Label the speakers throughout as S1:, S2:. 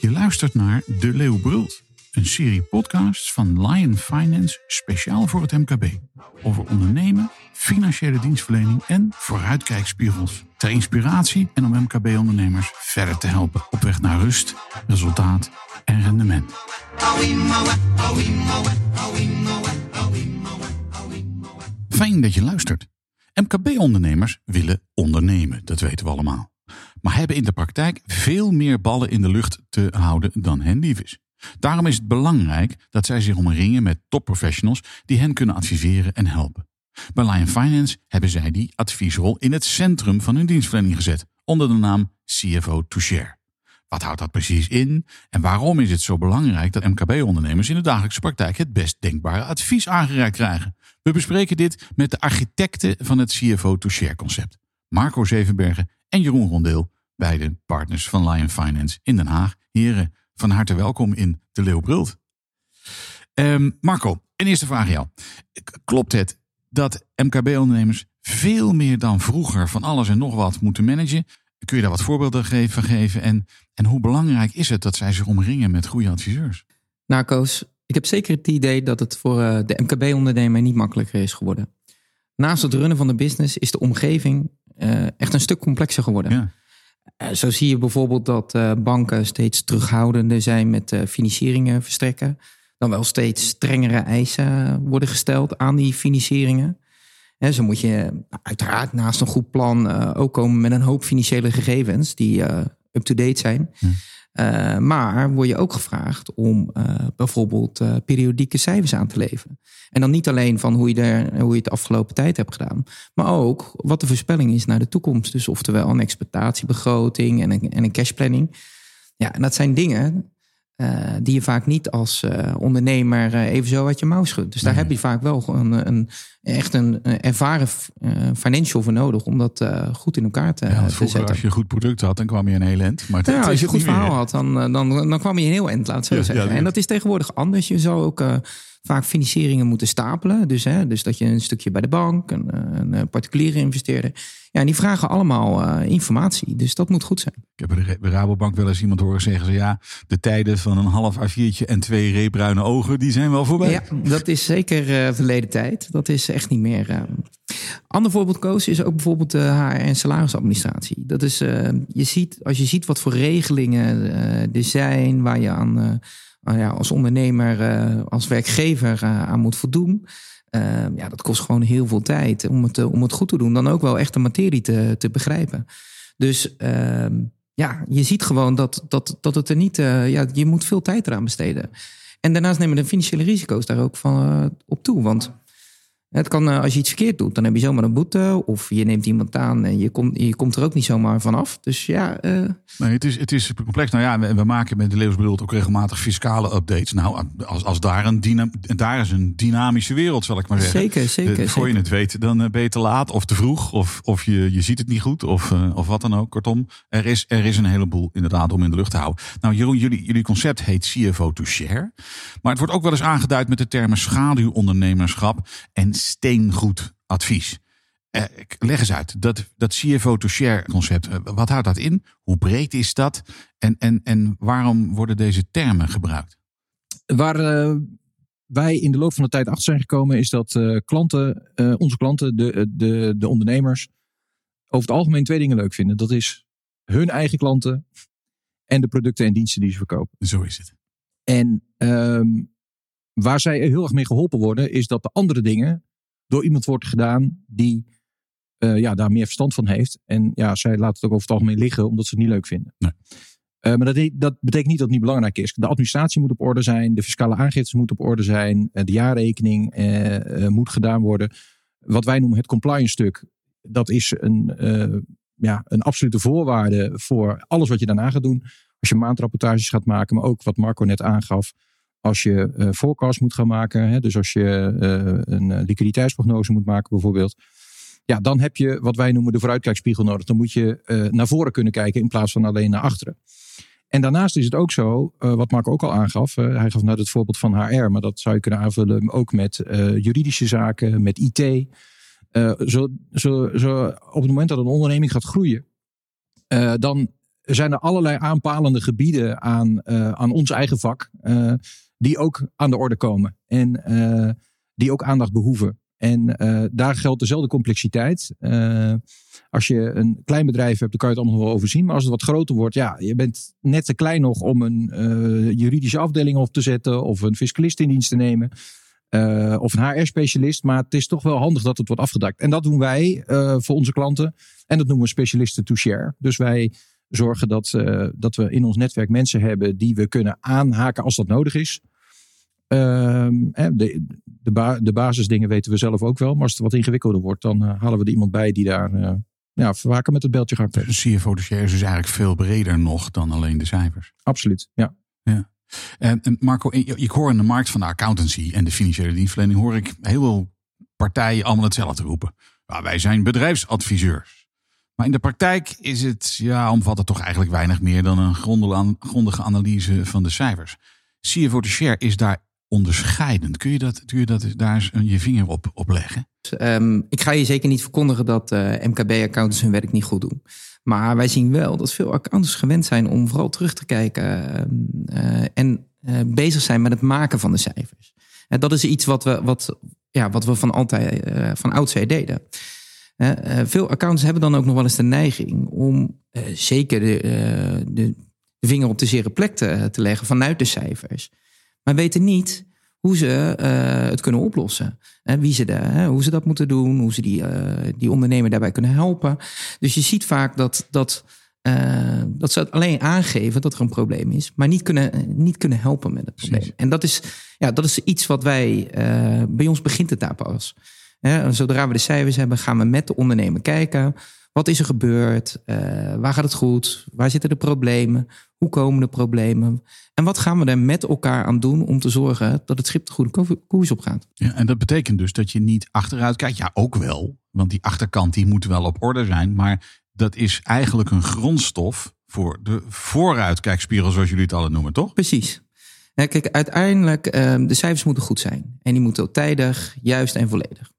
S1: Je luistert naar De Leeuw Brult, een serie podcasts van Lion Finance speciaal voor het MKB. Over ondernemen, financiële dienstverlening en vooruitkijkspiegels. Ter inspiratie en om MKB-ondernemers verder te helpen op weg naar rust, resultaat en rendement. Fijn dat je luistert. MKB-ondernemers willen ondernemen, dat weten we allemaal. Maar hebben in de praktijk veel meer ballen in de lucht te houden dan hen lief is. Daarom is het belangrijk dat zij zich omringen met topprofessionals die hen kunnen adviseren en helpen. Bij Lion Finance hebben zij die adviesrol in het centrum van hun dienstverlening gezet, onder de naam CFO to Share. Wat houdt dat precies in en waarom is het zo belangrijk dat MKB-ondernemers in de dagelijkse praktijk het best denkbare advies aangereikt krijgen? We bespreken dit met de architecten van het CFO to Share concept, Marco Zevenbergen en Jeroen Rondeel, beide partners van Lion Finance in Den Haag. Heren, van harte welkom in de Leeuwbrult. Um, Marco, een eerste vraag aan jou. Klopt het dat MKB-ondernemers veel meer dan vroeger van alles en nog wat moeten managen? Kun je daar wat voorbeelden van geven? En, en hoe belangrijk is het dat zij zich omringen met goede adviseurs?
S2: Nou, Koos, ik heb zeker het idee dat het voor eh, de MKB-ondernemer niet makkelijker is geworden. Naast het runnen van de business is de omgeving echt een stuk complexer geworden. Ja. Uh, zo zie je bijvoorbeeld dat uh, banken steeds terughoudender zijn met financieringen verstrekken. Dan wel steeds strengere eisen worden gesteld aan die financieringen. He, zo moet je uiteraard naast een goed plan ook komen met een hoop financiële gegevens die up-to-date zijn. Uh, maar word je ook gevraagd om uh, bijvoorbeeld uh, periodieke cijfers aan te leveren. En dan niet alleen van hoe je, er, hoe je het afgelopen tijd hebt gedaan, maar ook wat de voorspelling is naar de toekomst. Dus oftewel een expectatiebegroting en een, en een cashplanning. Ja, en dat zijn dingen uh, die je vaak niet als uh, ondernemer uh, even zo uit je mouw schudt. Dus daar heb je vaak wel een, een echt een, ervaren financial voor nodig om dat goed in elkaar te,
S1: ja,
S2: te zetten.
S1: Als je een goed product had, dan kwam je een heel end. Maar
S2: ja, als je een goed verhaal had, dan, dan, dan kwam je een heel end, laat zo
S1: Ja,
S2: zeggen. en dat is tegenwoordig anders. Je zou ook vaak financieringen moeten stapelen. Dus, hè, dus dat je een stukje bij de bank, een, een particuliere investeerder. Ja, en die vragen allemaal uh, informatie. Dus dat moet goed zijn.
S1: Ik heb bij de Rabobank wel eens iemand horen zeggen: ja, de tijden van een half A4'tje en twee reebruine ogen, die zijn wel voorbij.
S2: Ja, dat is zeker uh, verleden tijd. Dat is echt niet meer. Uh... Ander voorbeeld, Koos, is ook bijvoorbeeld de HR en salarisadministratie. Dat is, je ziet, als je ziet wat voor regelingen er zijn waar je aan ja, als ondernemer, uh, als werkgever uh, aan moet voldoen. Uh, ja, dat kost gewoon heel veel tijd om het, om het goed te doen. Dan ook wel echt de materie te, te begrijpen. Dus ehm, ja, je ziet gewoon dat, dat, dat het er niet... ja, je moet veel tijd eraan besteden. En daarnaast nemen de financiële risico's daar ook van, op toe. Want het kan, als je iets verkeerd doet, dan heb je zomaar een boete. Of je neemt iemand aan en je komt, je komt er ook niet zomaar vanaf. Dus ja. Uh...
S1: Nee, het is, het is complex. Nou ja, we, we maken met de Leeuwsbrult ook regelmatig fiscale updates. Nou, als, als daar, een dynam, daar is een dynamische wereld, zal ik maar zeggen.
S2: Zeker, zeker.
S1: Uh, voor je het weet, dan ben je te laat of te vroeg. Of, of je, je ziet het niet goed. Of, uh, of wat dan ook. Kortom, er is, er is een heleboel inderdaad om in de lucht te houden. Nou, Jeroen, jullie, jullie concept heet CFO to Share. Maar het wordt ook wel eens aangeduid met de termen schaduwondernemerschap en steengoed advies. Eh, leg eens uit, dat, dat CFO-to-share concept, wat houdt dat in? Hoe breed is dat? En, en, en waarom worden deze termen gebruikt?
S3: Waar uh, wij in de loop van de tijd achter zijn gekomen, is dat klanten, onze klanten, de, de, de ondernemers, over het algemeen twee dingen leuk vinden. Dat is hun eigen klanten en de producten en diensten die ze verkopen.
S1: Zo is het.
S3: En um, waar zij heel erg mee geholpen worden, is dat de andere dingen door iemand wordt gedaan die uh, ja, daar meer verstand van heeft. En ja, zij laten het ook over het algemeen liggen omdat ze het niet leuk vinden.
S1: Nee.
S3: Uh, maar dat, dat, betekent niet dat het niet belangrijk is. De administratie moet op orde zijn, de fiscale aangiftes moeten op orde zijn, uh, de jaarrekening moet gedaan worden. Wat wij noemen het compliance stuk, dat is een, ja, een absolute voorwaarde voor alles wat je daarna gaat doen. Als je maandrapportages gaat maken, maar ook wat Marco net aangaf, als je uh, forecast moet gaan maken, hè, dus als je uh, een liquiditeitsprognose moet maken bijvoorbeeld, ja, dan heb je wat wij noemen de vooruitkijkspiegel nodig. Dan moet je naar voren kunnen kijken in plaats van alleen naar achteren. En daarnaast is het ook zo, wat Marco ook al aangaf, hij gaf net het voorbeeld van HR, maar dat zou je kunnen aanvullen ook met juridische zaken, met IT. zo, zo, zo, op het moment dat een onderneming gaat groeien, dan zijn er allerlei aanpalende gebieden aan, aan ons eigen vak. die ook aan de orde komen. En die ook aandacht behoeven. En daar geldt dezelfde complexiteit. Als je een klein bedrijf hebt, dan kan je het allemaal wel overzien. Maar als het wat groter wordt, ja, je bent net te klein nog om een juridische afdeling op te zetten. Of een fiscalist in dienst te nemen. of een HR-specialist. Maar het is toch wel handig dat het wordt afgedakt. En dat doen wij voor onze klanten. En dat noemen we specialisten to share. Dus wij zorgen dat, dat we in ons netwerk mensen hebben die we kunnen aanhaken als dat nodig is. Ehm, de, de, de, basisdingen weten we zelf ook wel. Maar als het wat ingewikkelder wordt, dan uh, halen we er iemand bij die daar uh, ja, vaker met het beltje gaat.
S1: Dus een CFO dossier is dus eigenlijk veel breder nog dan alleen de cijfers.
S3: Absoluut, ja.
S1: ja. En Marco, ik hoor in de markt van de accountancy en de financiële dienstverlening hoor ik heel veel partijen allemaal hetzelfde roepen. Maar wij zijn bedrijfsadviseurs. Maar in de praktijk is het, ja, omvat het toch eigenlijk weinig meer dan een grondige analyse van de cijfers. CFO de share is daar onderscheidend. Kun je, dat, kun je dat, daar eens je vinger op, op leggen?
S2: Um, ik ga je zeker niet verkondigen dat uh, MKB-accountants hun werk niet goed doen. Maar wij zien wel dat veel accountants gewend zijn om vooral terug te kijken uh, en uh, bezig zijn met het maken van de cijfers. En dat is iets wat we, wat, ja, wat we van altijd van oudsher deden. Veel accountants hebben dan ook nog wel eens de neiging om zeker de, de, de, vinger op de zere plek te, te leggen vanuit de cijfers maar weten niet hoe ze uh, het kunnen oplossen. En wie ze de, hè, hoe ze dat moeten doen, hoe ze die, uh, die ondernemer daarbij kunnen helpen. Dus je ziet vaak dat, dat, uh, dat ze alleen aangeven dat er een probleem is, maar niet kunnen, niet kunnen helpen met het probleem. En dat is, ja, dat is iets wat wij, bij ons begint het daar pas. Hè, zodra we de cijfers hebben, gaan we met de ondernemer kijken. Wat is er gebeurd? Uh, waar gaat het goed? Waar zitten de problemen? Hoe komen de problemen? En wat gaan we er met elkaar aan doen om te zorgen dat het schip de goede koers op gaat?
S1: Ja, en dat betekent dus dat je niet achteruit kijkt. Ja, ook wel. Want die achterkant die moet wel op orde zijn. Maar dat is eigenlijk een grondstof voor de vooruitkijkspiegel, zoals jullie het alle noemen, toch?
S2: Precies. kijk, uiteindelijk, uh, de cijfers moeten goed zijn. En die moeten tijdig, juist en volledig.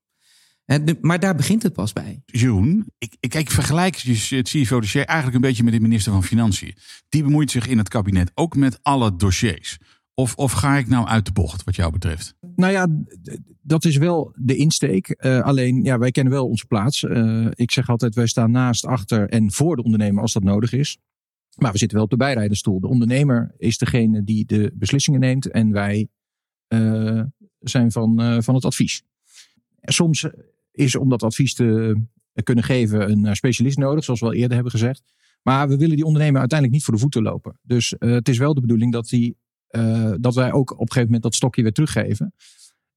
S2: Maar daar begint het pas bij.
S1: Joen, ik, ik, ik vergelijk het CFO dossier eigenlijk een beetje met de minister van Financiën. Die bemoeit zich in het kabinet ook met alle dossiers. Of, of ga ik nou uit de bocht wat jou betreft?
S3: Nou ja, dat is wel de insteek. Uh, alleen, ja, wij kennen wel onze plaats. Uh, ik zeg altijd, wij staan naast, achter en voor de ondernemer als dat nodig is. Maar we zitten wel op de bijrijdenstoel. De ondernemer is degene die de beslissingen neemt en wij uh, zijn van, van het advies. Soms is om dat advies te kunnen geven een eh, specialist nodig, zoals we al eerder hebben gezegd. Maar we willen die ondernemer uiteindelijk niet voor de voeten lopen. Dus uh, het is wel de bedoeling dat, die, dat wij ook op een gegeven moment dat stokje weer teruggeven.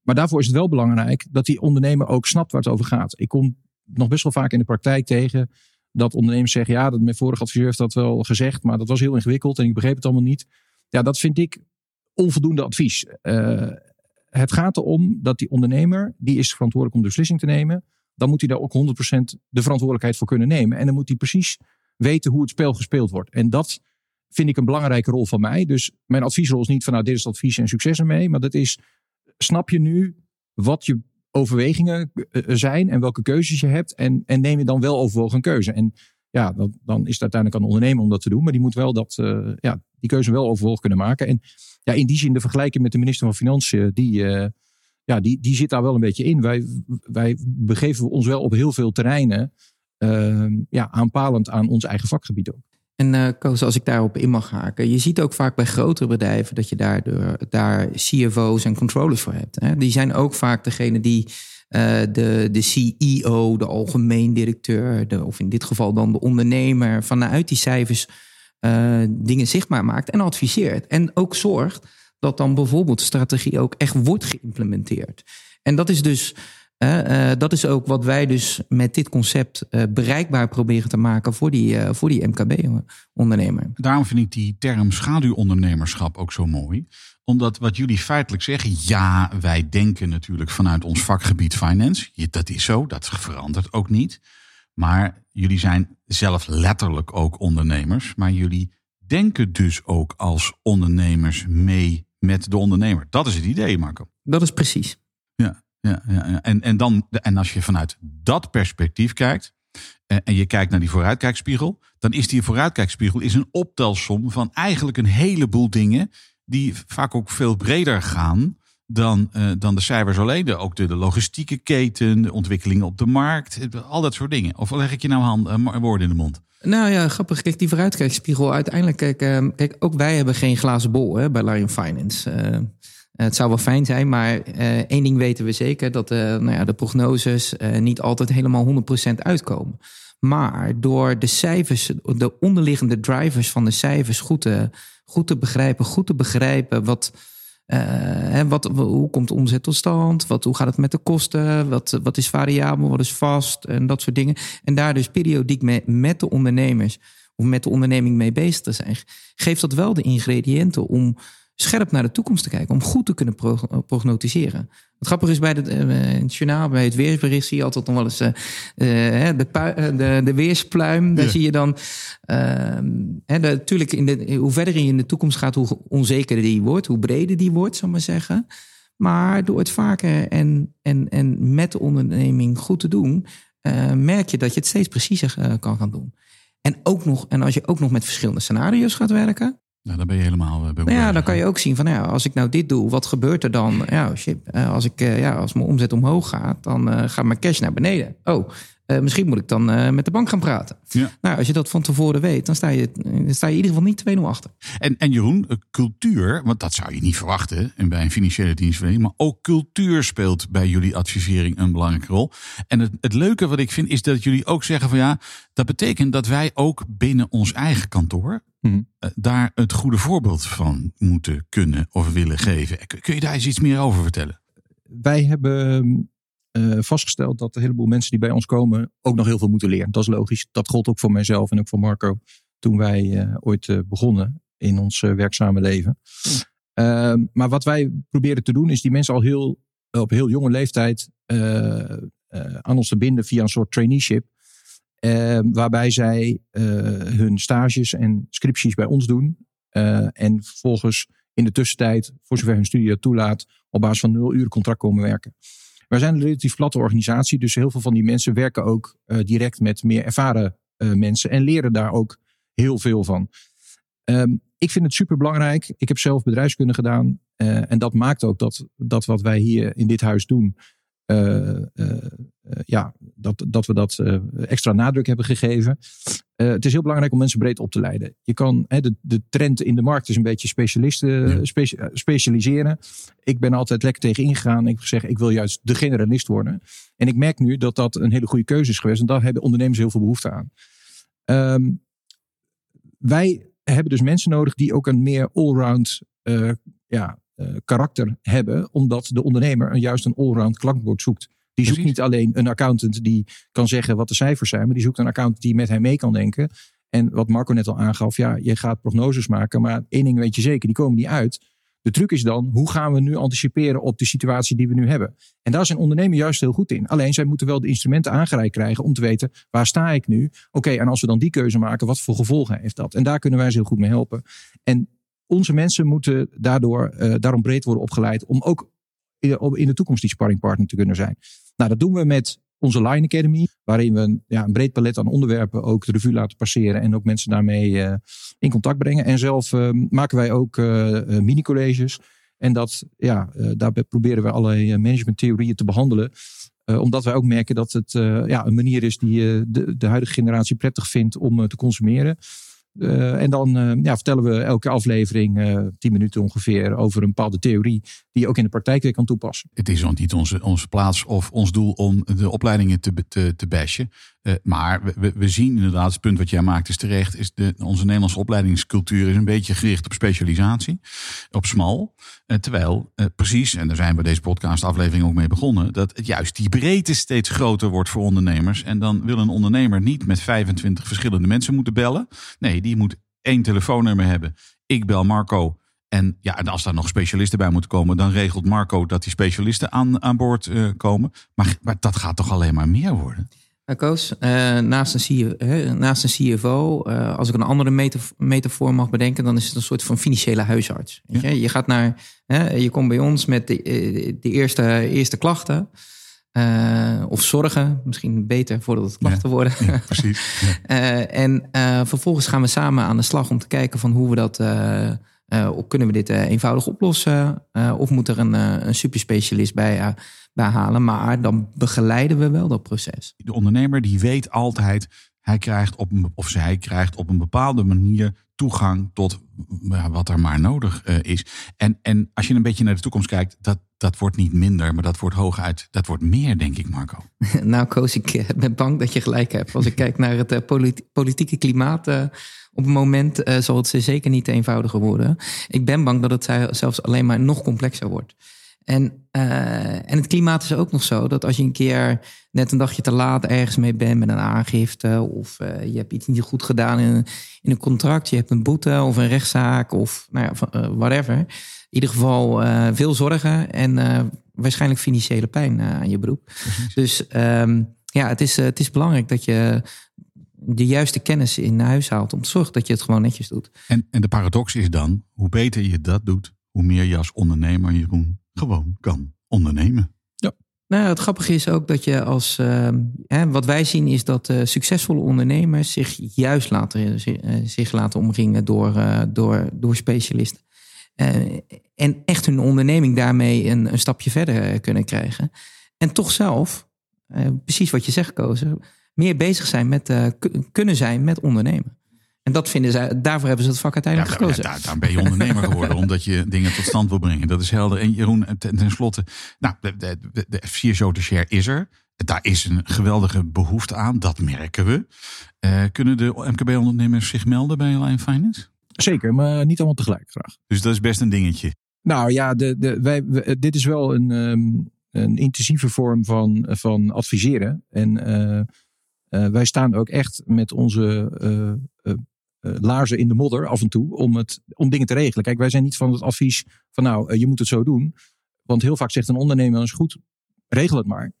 S3: Maar daarvoor is het wel belangrijk dat die ondernemer ook snapt waar het over gaat. Ik kom nog best wel vaak in de praktijk tegen dat ondernemers zeggen: Ja, dat mijn vorige adviseur heeft dat wel gezegd, maar dat was heel ingewikkeld en ik begreep het allemaal niet. Ja, dat vind ik onvoldoende advies. Het gaat erom dat die ondernemer, die is verantwoordelijk om de beslissing te nemen. Dan moet hij daar ook 100% de verantwoordelijkheid voor kunnen nemen. En dan moet hij precies weten hoe het spel gespeeld wordt. En dat vind ik een belangrijke rol van mij. Dus mijn adviesrol is niet van nou dit is het advies en succes ermee. Maar dat is, snap je nu wat je overwegingen eh, zijn en welke keuzes je hebt. En, en neem je dan wel overwogen een keuze. En ja, dan, dan is het uiteindelijk aan de ondernemer om dat te doen. Maar die moet wel dat, uh, ja, die keuze wel overwogen kunnen maken. En ja, in die zin de vergelijking met de minister van Financiën, die, uh, ja, die, die zit daar wel een beetje in. Wij, wij begeven ons wel op heel veel terreinen uh, ja, aanpalend aan ons eigen vakgebied ook.
S2: En uh, Koos, als ik daarop in mag haken. Je ziet ook vaak bij grotere bedrijven dat je daardoor, daar CFO's en controllers voor hebt. Hè? Die zijn ook vaak degene die uh, de, de CEO, de algemeen directeur, de, of in dit geval dan de ondernemer, vanuit die cijfers uh, dingen zichtbaar maakt en adviseert. En ook zorgt dat dan bijvoorbeeld strategie ook echt wordt geïmplementeerd. En dat is dus. Uh, dat is ook wat wij dus met dit concept uh, bereikbaar proberen te maken voor die, voor die MKB-ondernemer.
S1: Daarom vind ik die term schaduwondernemerschap ook zo mooi. Omdat wat jullie feitelijk zeggen, ja, wij denken natuurlijk vanuit ons vakgebied finance. Dat is zo, dat verandert ook niet. Maar jullie zijn zelf letterlijk ook ondernemers. Maar jullie denken dus ook als ondernemers mee met de ondernemer. Dat is het idee, Marco.
S2: Dat is precies.
S1: Ja, ja, ja. En, en, dan, en als je vanuit dat perspectief kijkt. en je kijkt naar die vooruitkijkspiegel, dan is die vooruitkijkspiegel is een optelsom van eigenlijk een heleboel dingen die vaak ook veel breder gaan dan, uh, dan de cijfers alleen. Ook de, de, logistieke keten, de ontwikkelingen op de markt, al dat soort dingen. Of leg ik je nou hand, uh, woorden in de mond?
S2: Nou ja, grappig. Kijk, die vooruitkijkspiegel. Uiteindelijk, kijk, uh, kijk ook wij hebben geen glazen bol hè, bij Lion Finance. het zou wel fijn zijn, maar één ding weten we zeker: dat nou ja, de prognoses niet altijd helemaal 100% uitkomen. Maar door de cijfers, de onderliggende drivers van de cijfers goed te, goed te begrijpen, goed te begrijpen wat uh, wat, hoe komt de omzet tot stand? Wat, hoe gaat het met de kosten? Wat, wat is variabel? Wat is vast? En dat soort dingen. En daar dus periodiek mee, met de ondernemers of met de onderneming mee bezig te zijn, geeft dat wel de ingrediënten om scherp naar de toekomst te kijken. Om goed te kunnen prognosticeren. Het grappige is bij het, uh, het journaal, bij het weersbericht zie je altijd nog wel eens uh, de, de, de, weerspluim. Daar zie je dan ehm, natuurlijk in de, hoe verder je in de toekomst gaat, hoe onzekerder die wordt, hoe breder die wordt, zal maar zeggen. Maar door het vaker en, en, en met de onderneming goed te doen, merk je dat je het steeds preciezer kan gaan doen. En, ook nog, en als je ook nog met verschillende scenario's gaat werken,
S1: nou, dan ben je helemaal uh,
S2: nou Ja, dan kan je ook zien van, ja, als ik nou dit doe, wat gebeurt er dan? Ja, shit, uh, als, ik, uh, ja, als mijn omzet omhoog gaat, dan gaat mijn cash naar beneden. Oh, uh, misschien moet ik dan uh, met de bank gaan praten. Ja. Nou, als je dat van tevoren weet, dan sta je, dan sta je in ieder geval niet 2-0 achter.
S1: En, en Jeroen, cultuur, want dat zou je niet verwachten en bij een financiële dienstverlening, maar ook cultuur speelt bij jullie advisering een belangrijke rol. En het, het leuke wat ik vind is dat jullie ook zeggen van ja, dat betekent dat wij ook binnen ons eigen kantoor mm daar het goede voorbeeld van moeten kunnen of willen geven. Kun je daar eens iets meer over vertellen?
S3: Wij hebben uh, vastgesteld dat een heleboel mensen die bij ons komen ook nog heel veel moeten leren. Dat is logisch. Dat gold ook voor mijzelf en ook voor Marco toen wij uh, ooit uh, begonnen in ons werkzame leven. Ehm, maar wat wij proberen te doen is die mensen al heel, op heel jonge leeftijd aan ons te binden via een soort traineeship. Ehm, waarbij zij hun stages en scripties bij ons doen. en vervolgens in de tussentijd, voor zover hun studie dat toelaat, op basis van nul uur contract komen werken. Wij zijn een relatief platte organisatie, dus heel veel van die mensen werken ook uh, direct met meer ervaren uh, mensen en leren daar ook heel veel van. Um, ik vind het super belangrijk. Ik heb zelf bedrijfskunde gedaan. Uh, en dat maakt ook dat, dat wat wij hier in dit huis doen, ja, dat, dat we dat extra nadruk hebben gegeven. het is heel belangrijk om mensen breed op te leiden. Je kan, hè, de, de trend in de markt is een beetje specialisten, specialiseren. Ik ben altijd lekker tegen ingegaan. Ik zeg, ik wil juist de generalist worden. En ik merk nu dat dat een hele goede keuze is geweest. En daar hebben ondernemers heel veel behoefte aan. Um, wij hebben dus mensen nodig die ook een meer allround uh, ja, karakter hebben, omdat de ondernemer een, juist een allround klankbord zoekt. Die zoekt niet alleen een accountant die kan zeggen wat de cijfers zijn, maar die zoekt een accountant die met hem mee kan denken. En wat Marco net al aangaf, ja, je gaat prognoses maken, maar één ding weet je zeker, die komen niet uit. De truc is dan, hoe gaan we nu anticiperen op de situatie die we nu hebben? En daar zijn ondernemers juist heel goed in. Alleen zij moeten wel de instrumenten aangereikt krijgen om te weten, waar sta ik nu? Oké, en als we dan die keuze maken, wat voor gevolgen heeft dat? En daar kunnen wij ze heel goed mee helpen. En onze mensen moeten daardoor uh, daarom breed worden opgeleid om ook in de toekomst die sparringpartner te kunnen zijn. Nou, dat doen we met onze Line Academy, waarin we ja, een breed palet aan onderwerpen ook de revue laten passeren en ook mensen daarmee uh, in contact brengen. En zelf uh, maken wij ook uh, mini-colleges. En dat, ja, daarbij proberen we allerlei managementtheorieën te behandelen. omdat wij ook merken dat het ja, een manier is die de, de huidige generatie prettig vindt om te consumeren. Uh, en dan uh, ja, vertellen we elke aflevering, uh, minuten ongeveer, over een bepaalde theorie die je ook in de praktijk weer kan toepassen.
S1: Het is ook niet onze, onze plaats of ons doel om de opleidingen te, te, te bashen. Maar we, zien inderdaad, het punt wat jij maakt is terecht, is de, onze Nederlandse opleidingscultuur is een beetje gericht op specialisatie, op smal. terwijl precies, en daar zijn we deze podcast aflevering ook mee begonnen, dat het juist die breedte steeds groter wordt voor ondernemers. En dan wil een ondernemer niet met 25 verschillende mensen moeten bellen. Nee, die moet één telefoonnummer hebben. Ik bel Marco. En ja, en als daar nog specialisten bij moeten komen, dan regelt Marco dat die specialisten aan, aan boord komen. Maar, maar dat gaat toch alleen maar meer worden?
S2: Koos, uh, naast, een CFO, naast een CFO uh, als ik een andere metafoor mag bedenken, dan is het een soort van financiële huisarts. Ja. Je? je? gaat naar, hè, je komt bij ons met de, eh, de eerste, eerste klachten. of zorgen, misschien beter voordat het klachten worden.
S1: Ja, precies.
S2: en vervolgens gaan we samen aan de slag om te kijken van hoe we dat uh, kunnen we dit uh, eenvoudig oplossen? Uh, of moet er een, een superspecialist bij, bij halen? Maar dan begeleiden we wel dat proces.
S1: De ondernemer die weet altijd, hij krijgt op een, of zij krijgt op een bepaalde manier toegang tot wat er maar nodig is. En, en als je een beetje naar de toekomst kijkt, dat, dat wordt niet minder, maar dat wordt hooguit, dat wordt meer, denk ik, Marco.
S2: nou, Koos, ik ben bang dat je gelijk hebt. Als ik kijk naar het politieke klimaat op het moment zal het zeker niet eenvoudiger worden. Ik ben bang dat het zelfs alleen maar nog complexer wordt. En, uh, en het klimaat is ook nog zo dat als je een keer net een dagje te laat ergens mee bent met een aangifte, of uh, je hebt iets niet goed gedaan in, in een contract, je hebt een boete of een rechtszaak of nou ja, whatever. In ieder geval veel zorgen en waarschijnlijk financiële pijn aan je beroep. Dus um, ja, het is, het is belangrijk dat je de juiste kennis in huis haalt om te zorgen dat je het gewoon netjes doet.
S1: En, en de paradox is dan, hoe beter je dat doet, hoe meer je als ondernemer, Jeroen, gewoon kan ondernemen.
S2: Ja. Nou, het grappige is ook dat je als. Uh, hè, wat wij zien is dat uh, succesvolle ondernemers zich juist laten, uh, zich laten omringen door, door, door specialisten. en echt hun onderneming daarmee een, een stapje verder kunnen krijgen. En toch zelf, precies wat je zegt, Kozen meer bezig zijn met, kunnen zijn met ondernemen. En dat vinden zij, daarvoor hebben ze het vak uiteindelijk gekozen.
S1: Ja, daar, ben je ondernemer geworden, omdat je dingen tot stand wil brengen. Dat is helder. En Jeroen, ten, ten slotte, nou, de, de, de, de F4 Show de Share is er. Daar is een geweldige behoefte aan, dat merken we. Uh, kunnen de MKB-ondernemers zich melden bij Line Finance?
S3: Zeker, maar niet allemaal tegelijk graag.
S1: Dus dat is best een dingetje.
S3: Nou ja, de, de, wij, dit is wel een, um, een intensieve vorm van, van adviseren. En uh, uh, wij staan ook echt met onze uh, laarzen in de modder af en toe om, het, om dingen te regelen. Kijk, wij zijn niet van het advies van nou, je moet het zo doen. Want heel vaak zegt een ondernemer, is goed, regel het maar.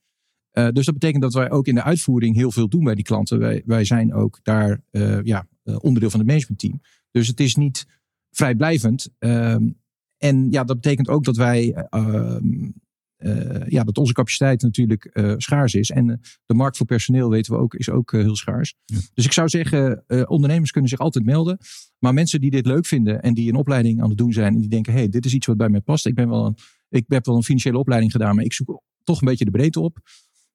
S3: dus dat betekent dat wij ook in de uitvoering heel veel doen bij die klanten. Wij, wij zijn ook daar ja, onderdeel van het managementteam. Dus het is niet vrijblijvend. Ehm, en ja, dat betekent ook dat wij ehm, uh, ja, dat onze capaciteit natuurlijk uh, schaars is. En uh, de markt voor personeel, weten we ook, is ook heel schaars. Ja. Dus ik zou zeggen, ondernemers kunnen zich altijd melden. Maar mensen die dit leuk vinden en die een opleiding aan het doen zijn. En die denken, hey, dit is iets wat bij mij past. Ik, ben wel een, ik heb wel een financiële opleiding gedaan, maar ik zoek toch een beetje de breedte op.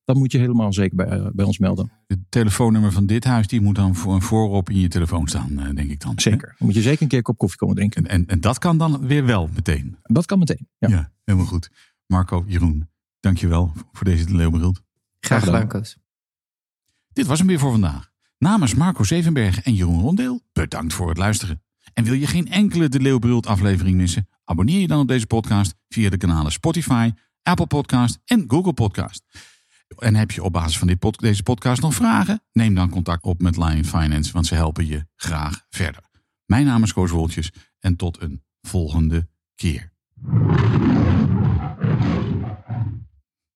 S3: Dan moet je helemaal zeker bij, bij ons melden.
S1: Het telefoonnummer van dit huis, die moet dan voor, voorop in je telefoon staan, denk ik dan.
S3: Zeker. Dan moet je zeker een keer een kop koffie komen drinken.
S1: En, en, en dat kan dan weer wel meteen?
S3: Dat kan meteen, ja.
S1: ja helemaal goed. Marco, Jeroen, dankjewel voor deze Leeuwbril.
S2: Graag gedaan, Koos.
S1: Dit was hem weer voor vandaag. Namens Marco Zevenberg en Jeroen Rondeel, bedankt voor het luisteren. En wil je geen enkele De Leeuwbrult aflevering missen? Abonneer je dan op deze podcast via de kanalen Spotify, Apple Podcast en Google Podcast. En heb je op basis van dit pod deze podcast nog vragen? Neem dan contact op met Lion Finance, want ze helpen je graag verder. Mijn naam is Koos Woltjes en tot een volgende keer.